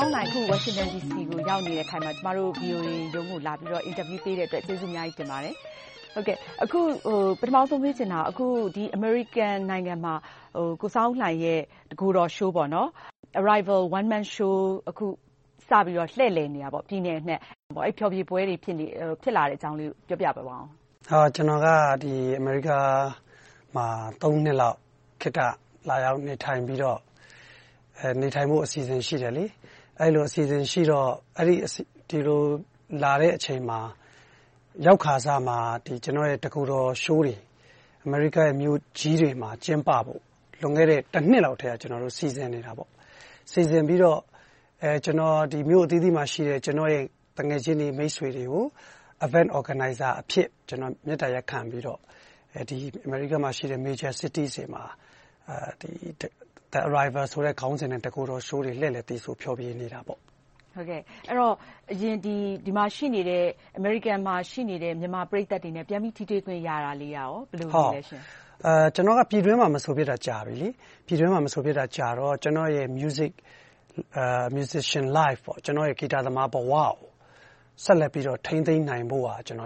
စောင်းနိုင် အခု Washington DC ကို ရောက်နေတဲ့ခိုင်မှာ ကျမတို့ VOA ရုံးကိုလာပြီးတော့ interview ပေးတဲ့အတွက် ကျေးဇူးအများကြီးတင်ပါတယ်။ဟုတ်ကဲ့အခု ပထမဆုံး မေးချင်တာအခုဒီ American နိုင်ငံမှာ ကိုစောင်းလှိုင်ရဲ့ တကိုယ်တော် show ပေါ့နော် Arrival one man show အခု စပြီးတော့ လှည့်လည်နေတာပေါ့ပြည်နယ်အနှံ့အဲ့ဖျော်ဖြေပွဲတွေဖြစ်နေဖြစ်လာတဲ့အကြောင်းလေးပြောပြပါအောင်။ဟာကျွန်တော်ကဒီအမေရိကမှာ3နှစ်လောက် ခေတ္တလာရောက်နေထိုင်ပြီးတော့အဲနေထိုင်ဖို့ အစီအစဉ် ရှိတယ်လေ အဲ့လိုအစီအစဉ်ရှိတော့အဲ့ဒီဒီလိုလာတဲ့အချိန်မှာရောက်ခါစားမှာဒီကျွန်တော်ရဲ့တကူတော်ရှိုးတွေအမေရိကရဲ့မြို့ကြီးတွေမှာကျင်းပဖို့လွန်ခဲ့တဲ့တစ်နှစ်လောက်တည်းကကျွန်တော်တို့စီစဉ်နေတာပေါ့စီစဉ်ပြီးတော့အဲကျွန်တော်ဒီမြို့အသီးသီးမှာရှိတဲ့ကျွန်တော်ရဲ့တငယ်ချင်းတွေမိတ်ဆွေတွေကို event organizer အဖြစ်ကျွန်တော်မြတ်တရားခံပြီးတော့အဲဒီအမေရိကမှာရှိတဲ့ major cities တွေမှာအဲဒီ The Arrival ဆိုတဲ့ခေါင်းစဉ်နဲ့ တကူတော် show တွေ လှည့်လည်သီဆို ဖျော်ဖြေနေတာပေါ့။ဟုတ်ကဲ့။အဲ့တော့ အရင် ဒီမှာရှိနေတဲ့ အမေရိကန်မှာ ရှိနေတဲ့ မြန်မာပရိသတ်တွေနဲ့ ပြန်ပြီးထိတွေ့ခွင့်ရတာလေးရောဘယ်လိုလဲရှင်။ကျနော်က ပြည်တွင်းမှာ မဆိုဖြစ်တာ ကြာပြီလေ။ပြည်တွင်းမှာ မဆိုဖြစ်တာကြာတော့ ကျနော့်ရဲ့ musician life ကျနော့်ရဲ့ ဂီတသမားဘဝကို ဆက်လက်ပြီးတော့ ထိန်းသိမ်းနိုင်ဖို့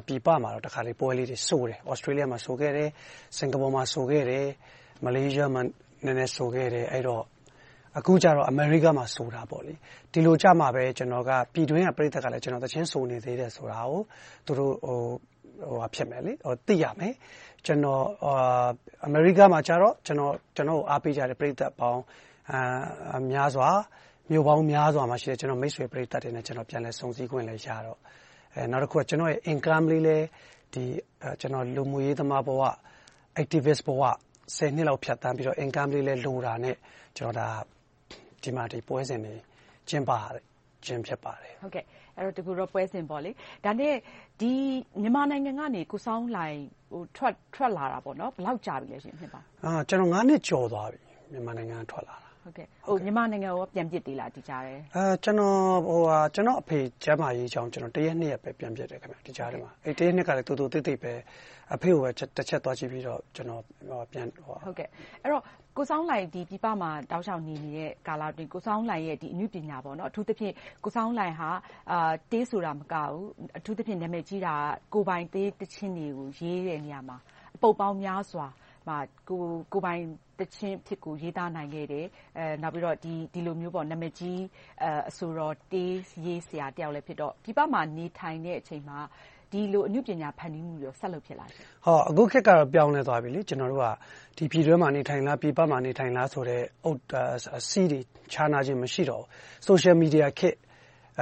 ပြည်ပမှာတော့တခါတလေ ပွဲလေးတွေဆိုတယ်။သြစတြေးလျမှာ ဆိုခဲ့တယ်။စင်ကာပူမှာ ဆိုခဲ့တယ်။မလေးရှားမှာ နည်းနည်းဆိုခဲ့တယ်။အခုကြတော့အမေရိကမှာဆိုတာပေါ့လေ။ဒီလိုကြမှပဲကျနော်ကပြည်တွင်းကပရိသတ်ကလည်းကျနော်သီချင်းဆိုနေသေးတယ်ဆိုတာကိုသူတို့သိရမယ်။ကျနော်အမေရိကမှာကြတော့ကျနော့်ကိုအားပေးကြတဲ့ပရိသတ်ပေါင်းများစွာ၊မြို့ပေါင်းများစွာမှာရှိတဲ့ကျနော့်မိတ်ဆွေပရိသတ်တွေနဲ့ပြန်လည်ဆုံစည်းခွင့်လည်းရတော့နောက်တခုကကျနော့်ရဲ့ Income လေးလည်းကျနော်လူမှုရေးသမားဘဝ Activist ဘဝ နှစ်လောက်ဖြတ်သန်းပြီးတော့ Income လေးလည်းလိုတာနဲ့ကျနော်ဒီမှာဒီပွဲစဉ်တွေကျင်းပခြင်းဖြစ်ပါတယ်။ဟုတ်ကဲ့။အဲဒီတော့တကူတော့ပွဲစဉ်ပေါ့လေ။ဒါနဲ့ဒီမြန်မာနိုင်ငံကနေကိုစောင်းလှိုင်ထွက်လာတာဘယ်လောက်ကြာပြီလဲရှင့်နှစ်ပေါင်း။ကျနော်နှစ်ကျော်သွားပြီမြန်မာနိုင်ငံကထွက်လာတာ။ မြန်မာနိုင်ငံကိုပြန်ဖြစ်သေးလားဒီကြားထဲ။ကျနော့်အဖေကျန်းမာရေးကြောင့်တစ်ရက်နှစ်ရက်ပဲပြန်ဖြစ်တယ်ဒီကြားထဲမှာ။အဲဒီတစ်ရက်နှစ်ရက်ကလည်းသိုသိုသိပ်သိပ်ပဲအဖေကိုပဲတစ်ချက်သွားကြည့်ပြီးတော့ကျနော်ပြန်။ဟုတ်ကဲ့။အဲဒီတော့ကိုစောင်းလှိုင်ပြည်ပမှာတောက်လျှောက်နေနေတဲ့ကာလအတွင်းကိုစောင်းလှိုင်ရဲ့အနုပညာအထူးသဖြင့်ကိုစောင်းလှိုင်ဟာတေးဆိုတာမကဘူး။အထူးသဖြင့်နာမည်ကြီးတာကကိုယ်ပိုင်တေးသီချင်းတွေကိုရေးတဲ့နေရာမှာအပုပ်ပေါင်းများစွာ ကိုယ်ပိုင်သီချင်းအဖြစ်ကို ရေးသားနိုင်ခဲ့တယ်။နောက်ပြီးတော့ ဒီလိုမျိုး နာမည်ကြီးအဆိုတော် တေးရေးဆရာတယောက်လည်းဖြစ်တော့ ပြည်ပမှာ နေထိုင်တဲ့အချိန်မှာ ဒီလိုအနုပညာ ဖန်တီးမှုတွေဆက်လုပ်ဖြစ်လား။အခုခေတ်ကတော့ ပြောင်းလဲသွားပြီ။ကျနော်တို့က ပြည်တွင်းမှာ နေထိုင်လား၊ပြည်ပမှာ နေထိုင်လားဆိုတဲ့ စည်းတွေခြားနားခြင်း မရှိတော့ဘူး။ Social Media ခေတ်၊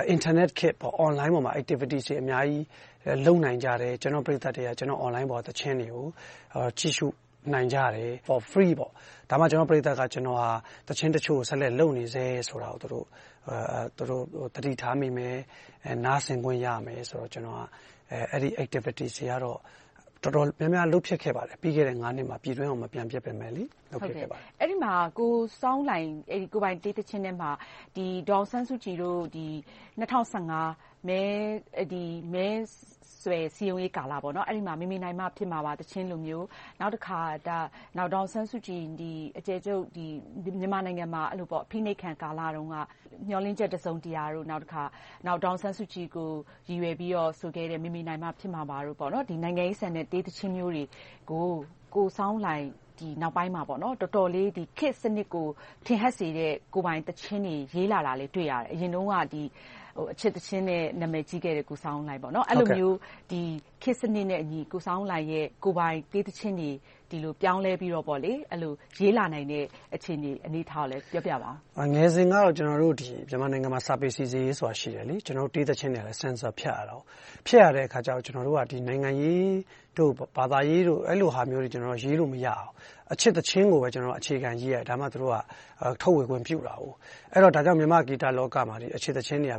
အင်တာနက်ခေတ် Online ပေါ်မှာ Activities တွေ အများကြီးလုပ်နိုင်ကြတယ်။ကျနော့်ပရိသတ်တွေကကျနော့် Online ပေါ်က သီချင်းတွေကို ကြည့်ရှု နိုင်ကြတယ်။ For free ပေါ့။ဒါမှကျနော့်ပရိသတ်ကကျနော်သီချင်းတချို့ကိုဆက်လက်လုပ်နေဆဲဆိုတာကိုသူတို့သတိထားမိမယ်။နားဆင်ခွင့်ရမယ်ဆိုတော့ကျနော်ကအဲဒီ Activities တွေကတော့တော်တော်များများလုပ်ဖြစ်ခဲ့ပါတယ်။ပြီးခဲ့တဲ့နှစ်မှာပြည်တွင်းကိုမပြန်ဖြစ်ပေမယ့်လုပ်ဖြစ်ခဲ့ပါတယ်။အဲဒီမှာကိုစောင်းလှိုင်ကိုယ်ပိုင်တေးသီချင်းထဲမှာဒေါ်အောင်ဆန်းစုကြည်တို့၂၀၁၅ မဲဆွယ်စည်းရုံးရေးကာလအဲဒီမှာ မေမေနိုင်မှဖြစ်မှာပါ သီချင်းလိုမျိုး။နောက်တခါ ဒေါ်အောင်ဆန်းစုကြည် အကျယ်ချုပ် မြန်မာနိုင်ငံမှာ အဖိနှိပ်ခံကာလတုန်းက မျှော်လင့်ချက် တစုံတရာတို့ နောက်တခါဒေါ်အောင်ဆန်းစုကြည်ကို ရည်ရွယ်ပြီးတော့ ဆိုခဲ့တဲ့ မေမေနိုင်မှဖြစ်မှာပါတို့ နိုင်ငံရေးဆန်တဲ့ တေးသီချင်းမျိုးတွေကို ကိုစောင်းလှိုင် နောက်ပိုင်းမှာ တော်တော်လေး ခေတ်စနစ်ကို ထင်ဟပ်စေတဲ့ ကိုယ်ပိုင်သီချင်းတွေ ရေးလာတာတွေ့ရတယ်။အရင်တုန်းက အချစ်သီချင်းနဲ့ နာမည်ကြီးခဲ့တဲ့ ကိုစောင်းလှိုင်။အဲဒီလိုမျိုး ခေတ်စနစ်နဲ့အညီ ကိုစောင်းလှိုင်ရဲ့ ကိုယ်ပိုင်တေးသီချင်းတွေ ဒီလိုပြောင်းလဲပြီးတော့ ရေးလာနိုင်တဲ့ အခြေအနေ အနေအထားကိုလည်း ပြောပြပါအုံး။ငယ်စဉ်ကတော့ ကျနော်တို့ မြန်မာနိုင်ငံမှာ စာပေစီစစ်ရေးဆိုတာ ရှိတယ်။ကျနော်တို့ တေးသီချင်းတွေကလည်း Censor ဖြတ်ရတာ။ဖြတ်ရတဲ့အခါကြတော့ ကျနော်တို့က နိုင်ငံရေးတို့ ဘာသာရေးတို့ အဲဒီလိုဟာမျိုးတွေ ရေးလို့မရဘူး။အချစ်သီချင်းကိုပဲ အခြေခံရေးရတယ်။ဒါမှ သူတို့က ထုတ်ဝေခွင့်ပြုတာ။ဒါကြောင့် မြန်မာ့ဂီတလောကမှာ အချစ်သီချင်းတွေက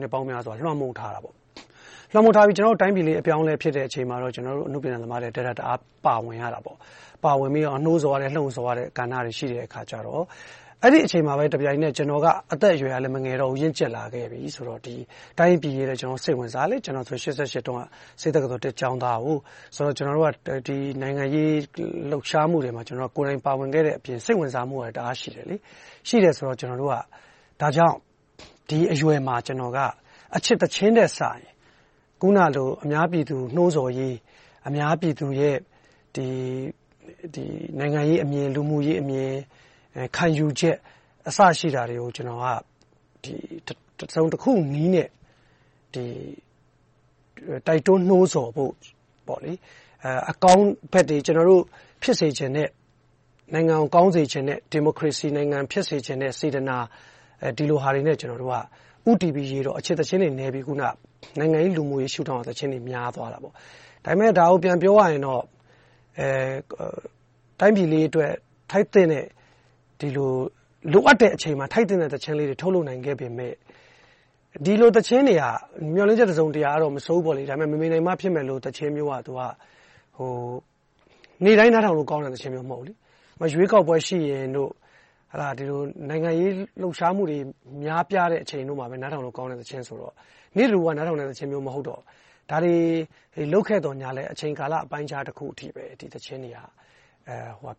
နှစ်ပေါင်းများစွာ လွှမ်းမိုးထားတာ။ လွှမ်းမိုးထားပြီးကျနော်တို့တိုင်းပြည်လေးအပြောင်းအလဲဖြစ်တဲ့အချိန်မှာတော့ကျနော်တို့အနုပညာသမားတွေတတ်တတ်အားပါဝင်ရတာပေါ့။ပါဝင်ပြီးတော့နှိုးဆော်ရတယ်၊လှုံ့ဆော်ရတဲ့ကဏ္ဍတွေရှိတဲ့အခါကြတော့အဲဒီအချိန်မှာပဲတပြိုင်နက်ကျနော်ကအသက်အရွယ်ကလည်းမငယ်တော့ဘူး။ရင့်ကျက်လာခဲ့ပြီဆိုတော့တိုင်းပြည်ရေးလည်းစိတ်ဝင်စားတယ်။ကျနော်ဆိုရင်၈၈တုန်းကဆေးတက္ကသိုလ်ကျောင်းသား။ဆိုတော့ကျနော်တို့ကနိုင်ငံရေးလှုပ်ရှားမှုတွေမှာကိုယ်တိုင်ပါဝင်ခဲ့တဲ့အပြင်စိတ်ဝင်စားမှုကလည်းတအားရှိတယ်။ရှိတယ်ဆိုတော့ကျနော်တို့ကဒါကြောင့်ဒီအရွယ်မှာကျနော်ကအချစ်သီချင်းထက်စာရင်အ ခုနလို အများပြည်သူနှိုးဆော်ရေး၊အများပြည်သူရဲ့နိုင်ငံရေးအမြင်၊လူမှုရေးအမြင်ခံယူချက်အစရှိတာတွေကိုကျနော်ကတစုံတခုနည်းနဲ့တိုက်တွန်းနှိုးဆော်ဖို့အကောင်းဘက်တွေကျနော်တို့ဖြစ်စေချင်တဲ့နိုင်ငံကိုကောင်းစေချင်တဲ့ဒီမိုကရေစီနိုင်ငံဖြစ်စေချင်တဲ့စေတနာဒီလိုဟာတွေနဲ့ကျနော်တို့က ဦးတည်ပြီးရေးတော့အချစ်သီချင်းတွေနည်းပြီးအခုနနိုင်ငံရေးလူမှုရေးရှုထောင့်ကသီချင်းတွေများသွားတာပေါ့။ဒါပေမဲ့ဒါကိုပြန်ပြောရရင်တော့တိုင်းပြည်လေးအတွက်ထိုက်သင့်တဲ့ဒီလိုလိုအပ်တဲ့အချိန်မှာထိုက်သင့်တဲ့သီချင်းလေးတွေထုတ်လုပ်နိုင်ခဲ့ပေမယ့်ဒီလိုသီချင်းတွေကမျှော်လင့်ချက်တစုံတရာတော့မဆိုးဘူး။ဒါပေမဲ့မမေနိုင်မှဖြစ်မယ်လို့သီချင်းမျိုးကနေ့တိုင်းနားထောင်လို့ကောင်းတဲ့သီချင်းမျိုးမဟုတ်ဘူး။ရွေးကောက်ပွဲရှိရင်တို့ ဒီလိုနိုင်ငံရေးလှုပ်ရှားမှုတွေများပြားတဲ့အချိန်တို့မှာပဲနားထောင်လို့ကောင်းတဲ့သီချင်းဆိုတော့နေ့တဓူဝနားထောင်တဲ့သီချင်းမျိုးမဟုတ်တော့ဒါတွေလုပ်ခဲ့သော်ငြားလဲအချိန်ကာလအပိုင်းအခြားတခုအထိပဲဒီသီချင်းတွေက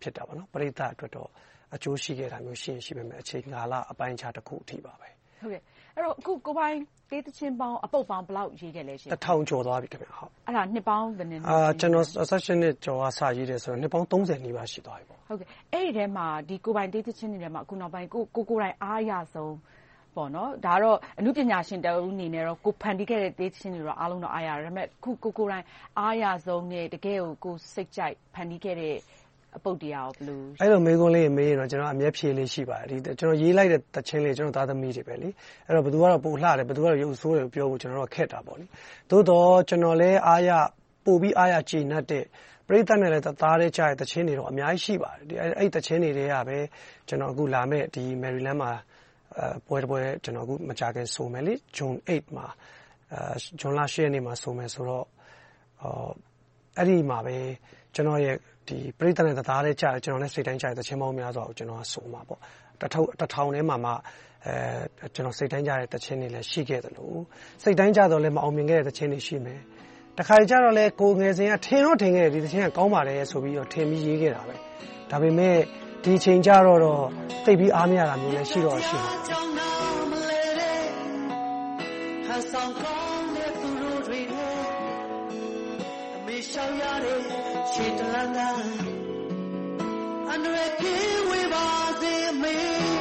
ဖြစ်တာ။ပရိသတ်အတွက်တော့အကျိုးရှိခဲ့တာမျိုးရှိရင်ရှိပေမယ့်အချိန်ကာလအပိုင်းအခြားတခုအထိပါပဲ။ အခုကိုယ်ပိုင်တေးသီချင်းပေါင်း အပုပ်ပေါင်း ဘယ်လောက်ရေးခဲ့လဲ။တစ်ထောင်ကျော်သွားပြီ။အဲဒါ နှစ်ပေါင်းဘယ်နှစ်။ကျနော် နှစ်ကျော်က စရေးတယ်ဆိုတော့ နှစ်ပေါင်း နီးပါး ရှိသွားပြီ။အဲဒီအထဲမှာ ကိုယ်ပိုင်တေးသီချင်းတွေထဲမှာ အခုနောက်ပိုင်း ကိုယ်ကိုယ်တိုင် အားအရဆုံး။ဒါကတော့ အနုပညာရှင်တဦးအနေနဲ့ကိုယ်ဖန်တီးခဲ့တဲ့တေးသီချင်းတွေ အားလုံးတော့ အားရတယ်။ဒါပေမဲ့အခုကိုယ်ကိုယ်တိုင် အားအရဆုံးနဲ့ တကယ့်ကို ကိုယ်စိတ်ကြိုက်ဖန်တီးခဲ့တဲ့ အပုပ်တွေကဘယ်လို။အဲဒီလိုမေးခွန်းလေးတွေမေးရင်တော့ကျနော်အမြဲဖြေလေ့ရှိပါတယ်။ကျနော်ရေးလိုက်တဲ့သီချင်းလေးတွေကျနော့်သားသမီးတွေပဲ။အဲဒီတော့ဘယ်သူကတော့ပိုလှတယ်၊ဘယ်သူကတော့ရုပ်ဆိုးတယ်လို့ပြောဖို့ခက်တာပေါ့။သို့သော်ကျနော်လည်းပိုပြီးအားရကျေနပ်တဲ့ပရိသတ်နဲ့လည်းတသားတည်းကျတဲ့သီချင်းတွေတော့အများကြီးရှိပါတယ်။အဲဒီသီချင်းတွေထဲကပဲကျနော်အခုလာမယ့်မယ်ရီလန်းမှာပွဲတပွဲမကြာခင်ဆိုမယ်။ဇွန်မှာဇွန်လရက်နေ့မှာဆိုမယ်ဆိုတော့အဲ ဒီမှာပဲကျနော့်ရဲ့ပရိသတ်နဲ့တသားတည်းကျတဲ့ကျနော်လည်းစိတ်တိုင်းကျတဲ့သီချင်းပေါင်းများစွာကိုဆိုမှာပေါ့။တစ်ထောင်ထဲမှာမှကျနော်စိတ်တိုင်းကျတဲ့သီချင်းတွေလည်းရှိခဲ့သလိုစိတ်တိုင်းကျသော်လည်းမအောင်မြင်ခဲ့တဲ့သီချင်းတွေရှိမယ်။တခါတလေကျတော့လဲကိုယ်ငယ်စဉ်ကထင်တော့ထင်ခဲ့တယ်။ဒီသီချင်းကကောင်းပါတယ်ဆိုပြီးထင်ပြီးရေးခဲ့တာပဲ။ဒါပေမဲ့ဒီအချိန်ကျတော့သိပ်ပြီးအားမရတာမျိုးလည်းရှိတော့ရှိတယ်။ အန္တရာယ်ကင်းဝေးပါစေအမေ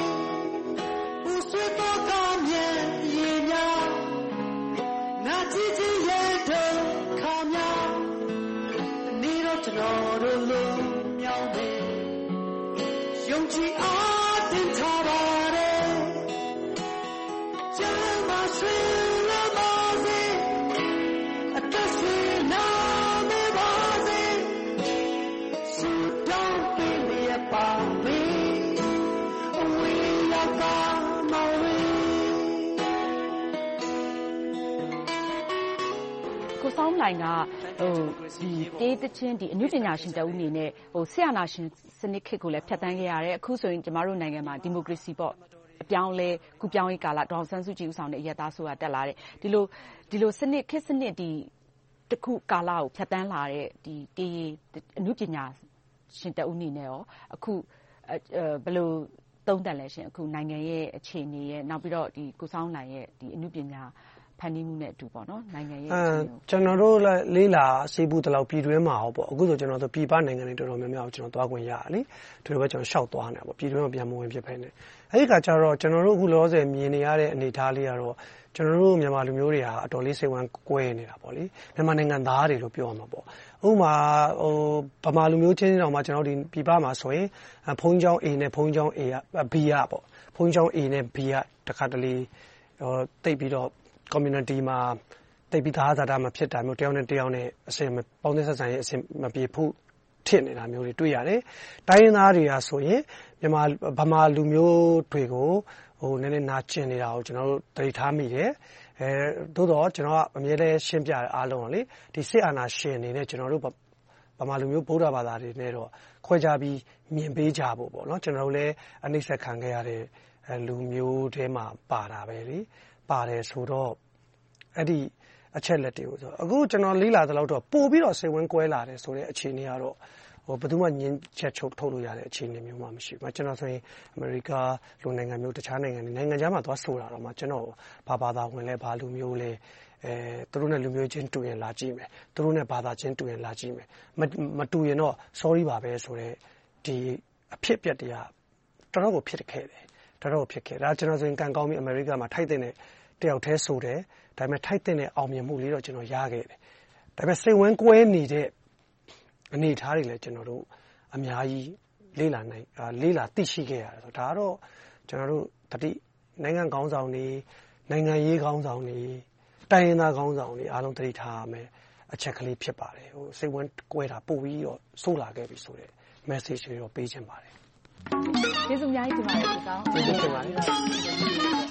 လှိုင်က တေးသီချင်း အနုပညာရှင်တဦးအနေနဲ့ စစ်အာဏာရှင်စနစ်ခေတ်ကိုလည်း ဖြတ်သန်းခဲ့ရတယ်။အခုဆိုရင် ကျမတို့နိုင်ငံမှာ ဒီမိုကရေစီ အပြောင်းအလဲ ကူးပြောင်းရေးကာလ ဒေါ်အောင်ဆန်းစုကြည် ဦးဆောင်တဲ့ အရပ်သားအစိုးရ တက်လာတယ်။ဒီလိုခေတ်စနစ်တခုကာလကို ဖြတ်သန်းလာတဲ့အနုပညာရှင်တဦးအနေနဲ့ အခု ဘယ်လိုသုံးသပ်လဲ။အခုနိုင်ငံရဲ့ အခြေအနေ။နောက်ပြီးတော့ကိုစောင်းလှိုင်ရဲ့ အနုပညာ ဖန်တီးမှုနဲ့အတူနိုင်ငံရေးအခြေအနေ။ကျနော်တို့လေ့လာဆည်းပူးသလောက်ပြည်တွင်းမှာ၊အခုဆိုရင်ပြည်ပနိုင်ငံတွေတော်တော်များများကိုသွားခွင့်ရတယ်။ဒီလိုပဲလျှောက်သွားနေတာ။ပြည်တွင်းကိုပြန်မဝင်ဖြစ်ဘဲနဲ့။အဲဒီအခါကြတော့ကျနော်တို့အခုလောလောဆယ်မြင်နေရတဲ့အနေအထားလေးကတော့ကျနော်တို့မြန်မာလူမျိုးတွေဟာအတော်လေးစိတ်ဝမ်းကွဲနေတာ။မြန်မာနိုင်ငံသားတွေလို့ပြောရမှာပေါ့။ဥပမာဗမာလူမျိုးချင်းတောင်မှပြည်ပမှာဆိုရင်ဘုန်းကြီးကျောင်း A နဲ့ဘုန်းကြီးကျောင်း B ကဘုန်းကြီးကျောင်း A နဲ့ B ကတခါတလေသိပ်ပြီးတော့ Community မှာ သိပ်ပြီးသဟဇာတ မဖြစ်တာမျိုး၊တစ်ယောက်နဲ့တစ်ယောက် ပေါင်းသင်းဆက်ဆံရေး အဆင်မပြေဖြစ်နေတာမျိုးတွေ တွေ့ရတယ်။တိုင်းရင်းသားတွေကဆိုရင် ဗမာလူမျိုးတွေကို နည်းနည်းနာကျင်နေတာကို ကျနော်တို့ သတိထားမိတယ်။သို့သော် ကျနော်က အမြဲတမ်း ရှင်းပြတယ်အားလုံးကို စစ်အာဏာရှင်အနေနဲ့ ကျနော်တို့ ဗမာလူမျိုး ဗုဒ္ဓဘာသာတွေနဲ့တော့ ခွဲခြားပြီးမြင်ပေးကြဖို့။ကျနော်တို့လည်း အနှိပ်စက်ခံခဲ့ရတဲ့ လူမျိုးထဲမှာ ပါတယ်ဆိုတော့ အဲဒီအချက်အလက်တွေကိုအခုကျနော်လေ့လာသလောက်တော့ပိုပြီးတော့စိတ်ဝမ်းကွဲလာတယ်ဆိုတဲ့အခြေအနေကတော့ဘယ်သူမှငြင်းချက်ထုတ်လို့ရတဲ့အခြေအနေမျိုးမှမရှိဘူး။ကျနော်ဆိုရင်အမေရိကလိုနိုင်ငံမျိုး၊တခြားနိုင်ငံတွေနိုင်ငံခြားမှာသွားဆိုတာတောင်မှကျနော့်ကိုဘာဘာသာဝင်လဲ၊ဘာလူမျိုးလဲ။သူတို့နဲ့လူမျိုးချင်းတူရင်လာကြည့်မယ်။သူတို့နဲ့ဘာသာချင်းတူရင်လာကြည့်မယ်။မတူရင်တော့ Sorry ပါပဲဆိုတဲ့ဒီအဖြစ်အပျက်တွေကတော်တော့်ကိုဖြစ်ခဲ့တယ်။ကျနော်ဆိုရင်ကံကောင်းပြီးအမေရိကမှာထိုက်သင့်တဲ့ တယောက်တည်းဆိုတယ်။ဒါပေမဲ့ထိုက်သင့်တဲ့အောင်မြင်မှုလေးတော့ကျနော်ရခဲ့တယ်။ဒါပေမဲ့စိတ်ဝမ်းကွဲနေတဲ့အနေအထားတွေလည်းကျနော်တို့အများကြီးလေ့လာသိရှိခဲ့ရတယ်။ဒါကတော့ကျနော်တို့နိုင်ငံခေါင်းဆောင်တွေ၊နိုင်ငံရေးခေါင်းဆောင်တွေ၊တိုင်းရင်းသားခေါင်းဆောင်တွေအားလုံးသတိထားရမယ့်အချက်ကလေးဖြစ်ပါတယ်။စိတ်ဝမ်းကွဲတာပိုပြီးတော့ဆိုးလာခဲ့ပြီဆိုတဲ့ Message လေးတော့ပေးချင်ပါတယ်။ကျေးဇူးအများကြီးတင်ပါတယ်ကိုကောင်း။ကျေးဇူးတင်ပါတယ်